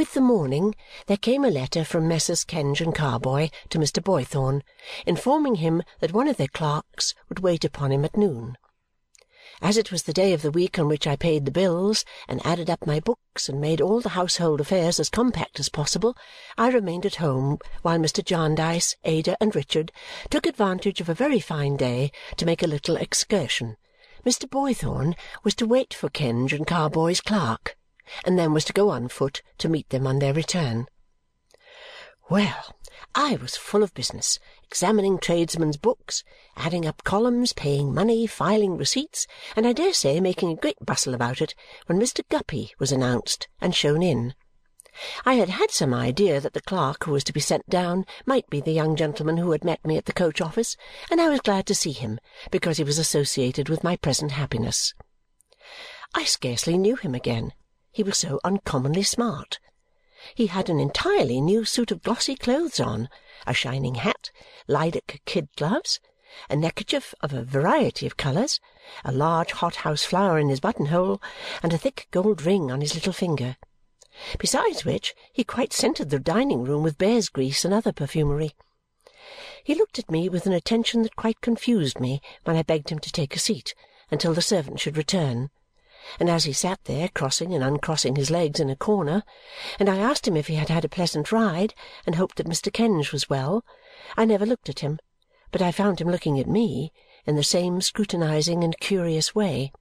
With the morning there came a letter from Messrs. Kenge and Carboy to Mr. Boythorn, informing him that one of their clerks would wait upon him at noon. As it was the day of the week on which I paid the bills, and added up my books, and made all the household affairs as compact as possible, I remained at home while Mr. Jarndyce, Ada, and Richard took advantage of a very fine day to make a little excursion. Mr. Boythorn was to wait for Kenge and Carboy's clerk, and then was to go on foot to meet them on their return. Well! I was full of business, examining tradesmen's books, adding up columns, paying money, filing receipts, and I dare say making a great bustle about it, when Mr. Guppy was announced and shown in. I had had some idea that the clerk who was to be sent down might be the young gentleman who had met me at the coach office, and I was glad to see him because he was associated with my present happiness. I scarcely knew him again, he was so uncommonly smart. He had an entirely new suit of glossy clothes on, a shining hat, lilac kid gloves, a neckerchief of a variety of colours, a large hothouse flower in his buttonhole, and a thick gold ring on his little finger. Besides which, he quite scented the dining room with bear's grease and other perfumery. He looked at me with an attention that quite confused me when I begged him to take a seat until the servant should return and as he sat there crossing and uncrossing his legs in a corner, and I asked him if he had had a pleasant ride and hoped that Mr. Kenge was well, I never looked at him, but I found him looking at me in the same scrutinizing and curious way.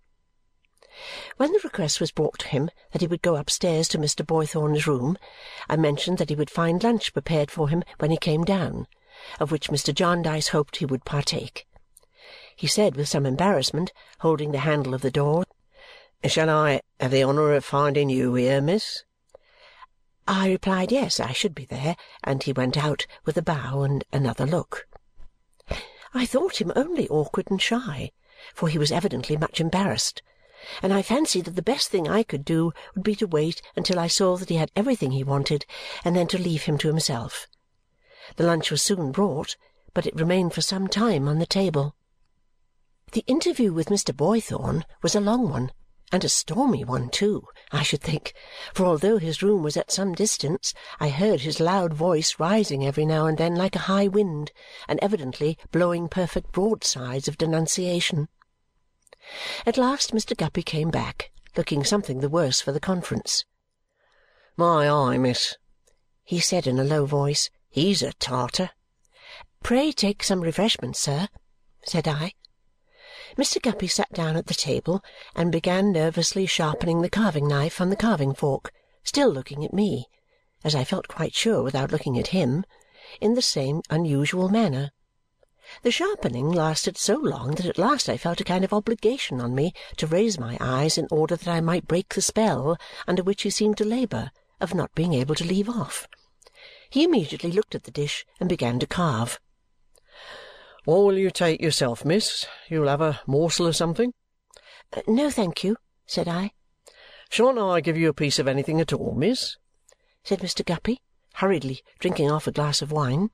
When the request was brought to him that he would go upstairs to Mr. Boythorn's room, I mentioned that he would find lunch prepared for him when he came down, of which Mr. Jarndyce hoped he would partake. He said with some embarrassment, holding the handle of the door, "Shall I have the honour of finding you here, miss?" I replied yes, I should be there, and he went out with a bow and another look. I thought him only awkward and shy, for he was evidently much embarrassed, and I fancied that the best thing I could do would be to wait until I saw that he had everything he wanted and then to leave him to himself. The lunch was soon brought, but it remained for some time on the table. The interview with Mr. Boythorn was a long one and a stormy one too, I should think, for although his room was at some distance, I heard his loud voice rising every now and then like a high wind and evidently blowing perfect broadsides of denunciation. At last Mr. Guppy came back, looking something the worse for the conference. "My eye, miss," he said in a low voice. "He's a Tartar." "Pray take some refreshment, sir," said I. Mr. Guppy sat down at the table and began nervously sharpening the carving knife on the carving fork, still looking at me, as I felt quite sure without looking at him, in the same unusual manner. The sharpening lasted so long that at last I felt a kind of obligation on me to raise my eyes in order that I might break the spell under which he seemed to labour of not being able to leave off. He immediately looked at the dish and began to carve. What will you take yourself, miss? You'll have a morsel of something?" Uh, "No, thank you," said I. "Shan't I give you a piece of anything at all, miss?" said Mr. Guppy, hurriedly drinking off a glass of wine.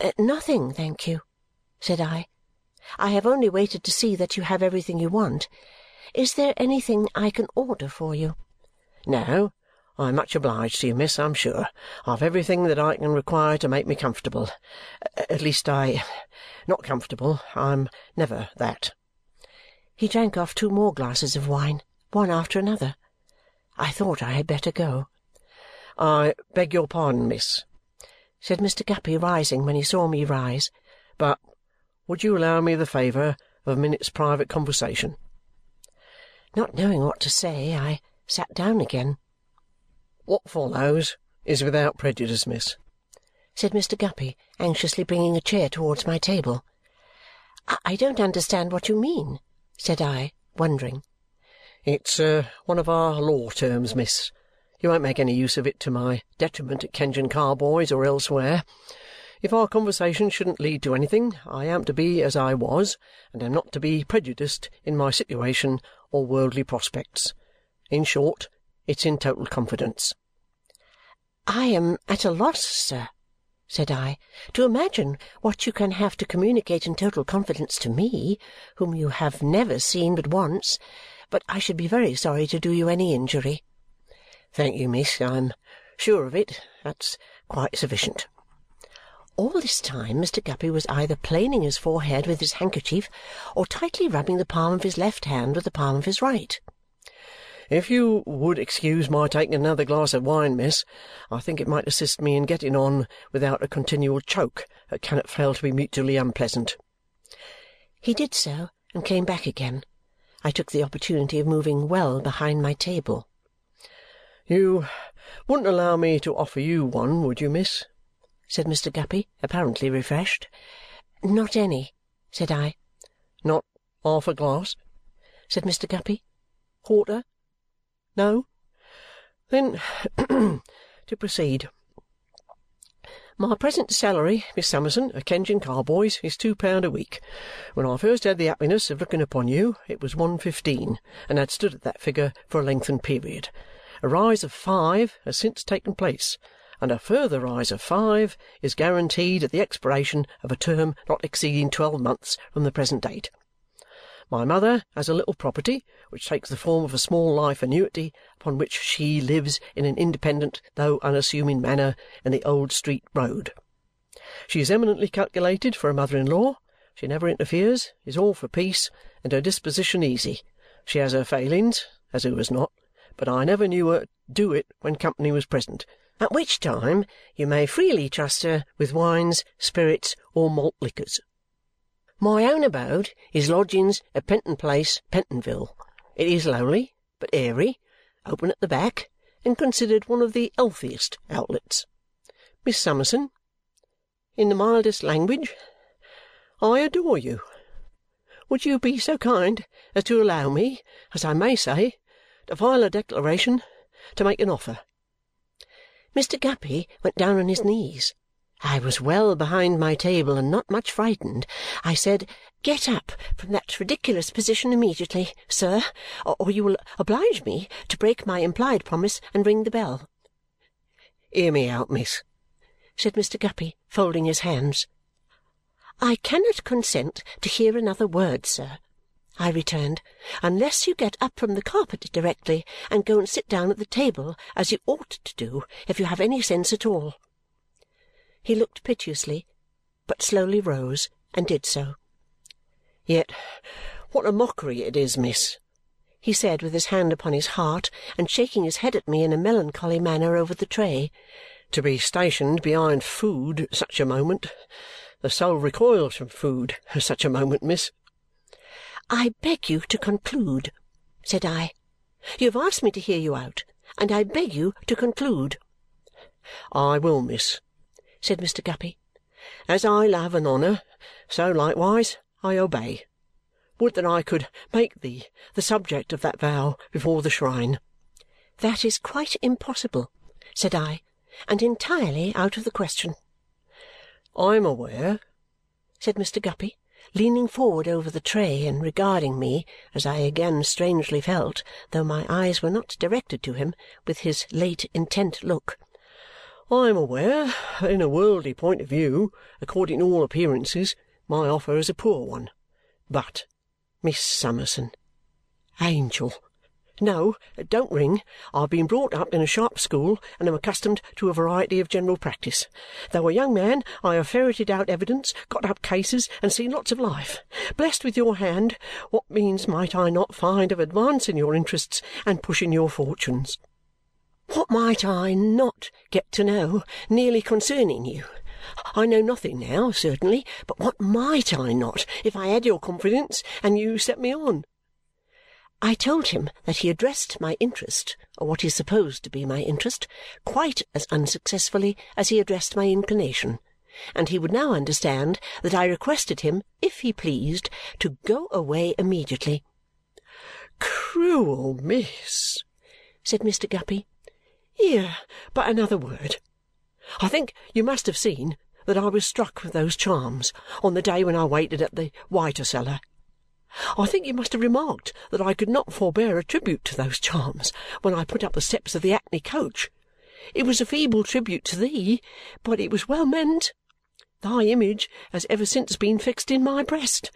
Uh, "Nothing, thank you," said I. "I have only waited to see that you have everything you want. Is there anything I can order for you?" "No. I am much obliged to you, miss, I'm sure. I've everything that I can require to make me comfortable. At least I not comfortable. I'm never that." He drank off two more glasses of wine, one after another. I thought I had better go. "I beg your pardon, miss," said Mr. Guppy, rising when he saw me rise, "but would you allow me the favour of a minute's private conversation?" Not knowing what to say, I sat down again. "What follows is without prejudice, miss," said Mr. Guppy, anxiously bringing a chair towards my table. "I don't understand what you mean," said I, wondering. "It's uh, one of our law terms, miss. You won't make any use of it to my detriment at Kenge and Carboy's or elsewhere. If our conversation shouldn't lead to anything, I am to be as I was and am not to be prejudiced in my situation or worldly prospects. In short it's in total confidence." "I am at a loss, sir," said I, "to imagine what you can have to communicate in total confidence to me, whom you have never seen but once, but I should be very sorry to do you any injury." "Thank you, miss. I'm sure of it, that's quite sufficient." All this time Mr. Guppy was either planing his forehead with his handkerchief or tightly rubbing the palm of his left hand with the palm of his right. "If you would excuse my taking another glass of wine, miss, I think it might assist me in getting on without a continual choke that cannot fail to be mutually unpleasant." He did so and came back again. I took the opportunity of moving well behind my table. "You wouldn't allow me to offer you one, would you, miss?" said Mr. Guppy, apparently refreshed. "Not any," said I. "Not half a glass?" said Mr. Guppy. "Quarter? No? Then to proceed. My present salary, Miss Summerson, at Kenge and Carboy's, is two pound a week. When I first had the happiness of looking upon you, it was one fifteen, and had stood at that figure for a lengthened period. A rise of five has since taken place and a further rise of five is guaranteed at the expiration of a term not exceeding twelve months from the present date. My mother has a little property, which takes the form of a small life annuity, upon which she lives in an independent though unassuming manner in the Old Street Road. She is eminently calculated for a mother-in-law. She never interferes, is all for peace, and her disposition easy. She has her failings, as who has not, but I never knew her do it when company was present at which time you may freely trust her with wines, spirits, or malt liquors. My own abode is lodgings at Penton Place, Pentonville. It is lowly, but airy, open at the back, and considered one of the healthiest outlets. Miss Summerson, in the mildest language, I adore you. Would you be so kind as to allow me, as I may say, to file a declaration, to make an offer? Mr. Guppy went down on his knees. I was well behind my table and not much frightened. I said, "Get up from that ridiculous position immediately, sir, or you will oblige me to break my implied promise and ring the bell." "Hear me out, miss," said Mr. Guppy, folding his hands. "I cannot consent to hear another word, sir. I returned, "unless you get up from the carpet directly and go and sit down at the table as you ought to do if you have any sense at all." He looked piteously, but slowly rose and did so. "Yet what a mockery it is, miss," he said with his hand upon his heart and shaking his head at me in a melancholy manner over the tray, "to be stationed behind food at such a moment. The soul recoils from food at such a moment, miss. "I beg you to conclude," said I. "You have asked me to hear you out, and I beg you to conclude." "I will, miss," said Mr. Guppy. "As I love and honour, so likewise I obey. Would that I could make thee the subject of that vow before the shrine!" "That is quite impossible," said I, "and entirely out of the question." "I am aware," said Mr. Guppy leaning forward over the tray and regarding me, as I again strangely felt, though my eyes were not directed to him, with his late intent look, "I am aware that in a worldly point of view, according to all appearances, my offer is a poor one. But, Miss Summerson, angel! No, don't ring. I have been brought up in a sharp school and am accustomed to a variety of general practice. Though a young man, I have ferreted out evidence, got up cases, and seen lots of life. Blessed with your hand, what means might I not find of advancing your interests and pushing your fortunes?" What might I not get to know nearly concerning you? I know nothing now, certainly, but what might I not if I had your confidence and you set me on? I told him that he addressed my interest, or what he supposed to be my interest, quite as unsuccessfully as he addressed my inclination, and he would now understand that I requested him, if he pleased, to go away immediately. "Cruel miss!" said Mr. Guppy. "Hear but another word. I think you must have seen that I was struck with those charms on the day when I waited at the White Horse Cellar. I think you must have remarked that I could not forbear a tribute to those charms when I put up the steps of the hackney coach. It was a feeble tribute to thee, but it was well meant. Thy image has ever since been fixed in my breast.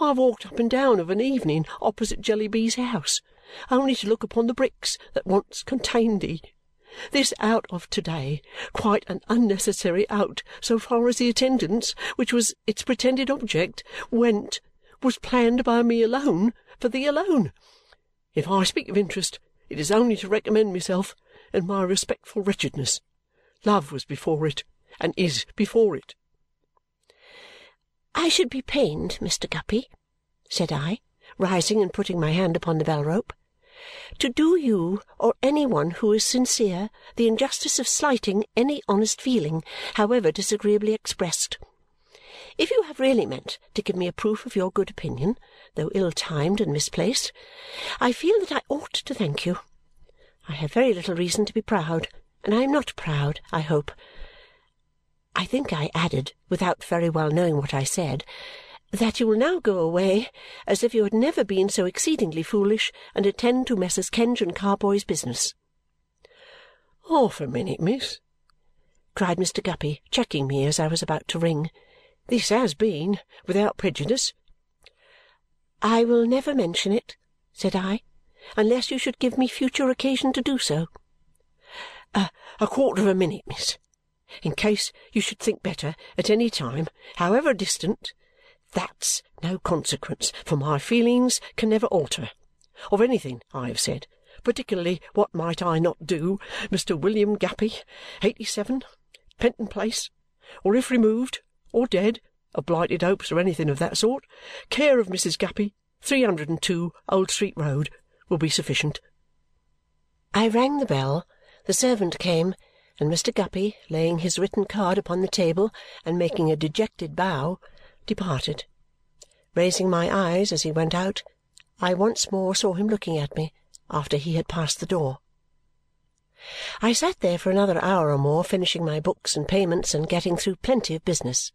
I have walked up and down of an evening opposite Jellyby's house, only to look upon the bricks that once contained thee. This out of to day, quite an unnecessary out so far as the attendance, which was its pretended object, went, was planned by me alone for thee alone. If I speak of interest, it is only to recommend myself and my respectful wretchedness. Love was before it, and is before it. I should be pained, Mr. Guppy, said I, rising and putting my hand upon the bell rope, to do you or any one who is sincere the injustice of slighting any honest feeling, however disagreeably expressed. If you have really meant to give me a proof of your good opinion, though ill-timed and misplaced, I feel that I ought to thank you. I have very little reason to be proud, and I am not proud, I hope. I think I added, without very well knowing what I said, that you will now go away as if you had never been so exceedingly foolish and attend to Messrs. Kenge and Carboy's business. Half a minute, miss, cried Mr. Guppy, checking me as I was about to ring. This has been without prejudice. I will never mention it, said I, unless you should give me future occasion to do so. A, a quarter of a minute, miss. In case you should think better at any time, however distant, that's no consequence, for my feelings can never alter. Of anything I have said, particularly what might I not do, Mr. William Guppy, eighty-seven, Penton Place, or if removed, or dead, of blighted hopes or anything of that sort, care of Mrs. Guppy, three hundred and two, Old Street Road, will be sufficient. I rang the bell, the servant came, and Mr. Guppy, laying his written card upon the table and making a dejected bow, departed. Raising my eyes as he went out, I once more saw him looking at me after he had passed the door. I sat there for another hour or more finishing my books and payments and getting through plenty of business.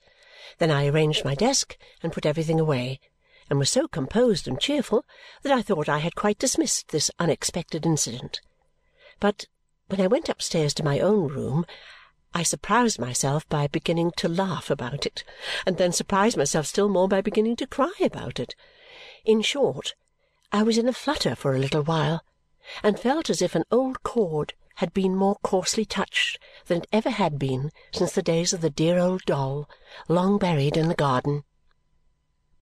Then I arranged my desk and put everything away, and was so composed and cheerful that I thought I had quite dismissed this unexpected incident. But when I went upstairs to my own room, I surprised myself by beginning to laugh about it, and then surprised myself still more by beginning to cry about it. In short, I was in a flutter for a little while and felt as if an old chord had been more coarsely touched than it ever had been since the days of the dear old doll, long buried in the garden.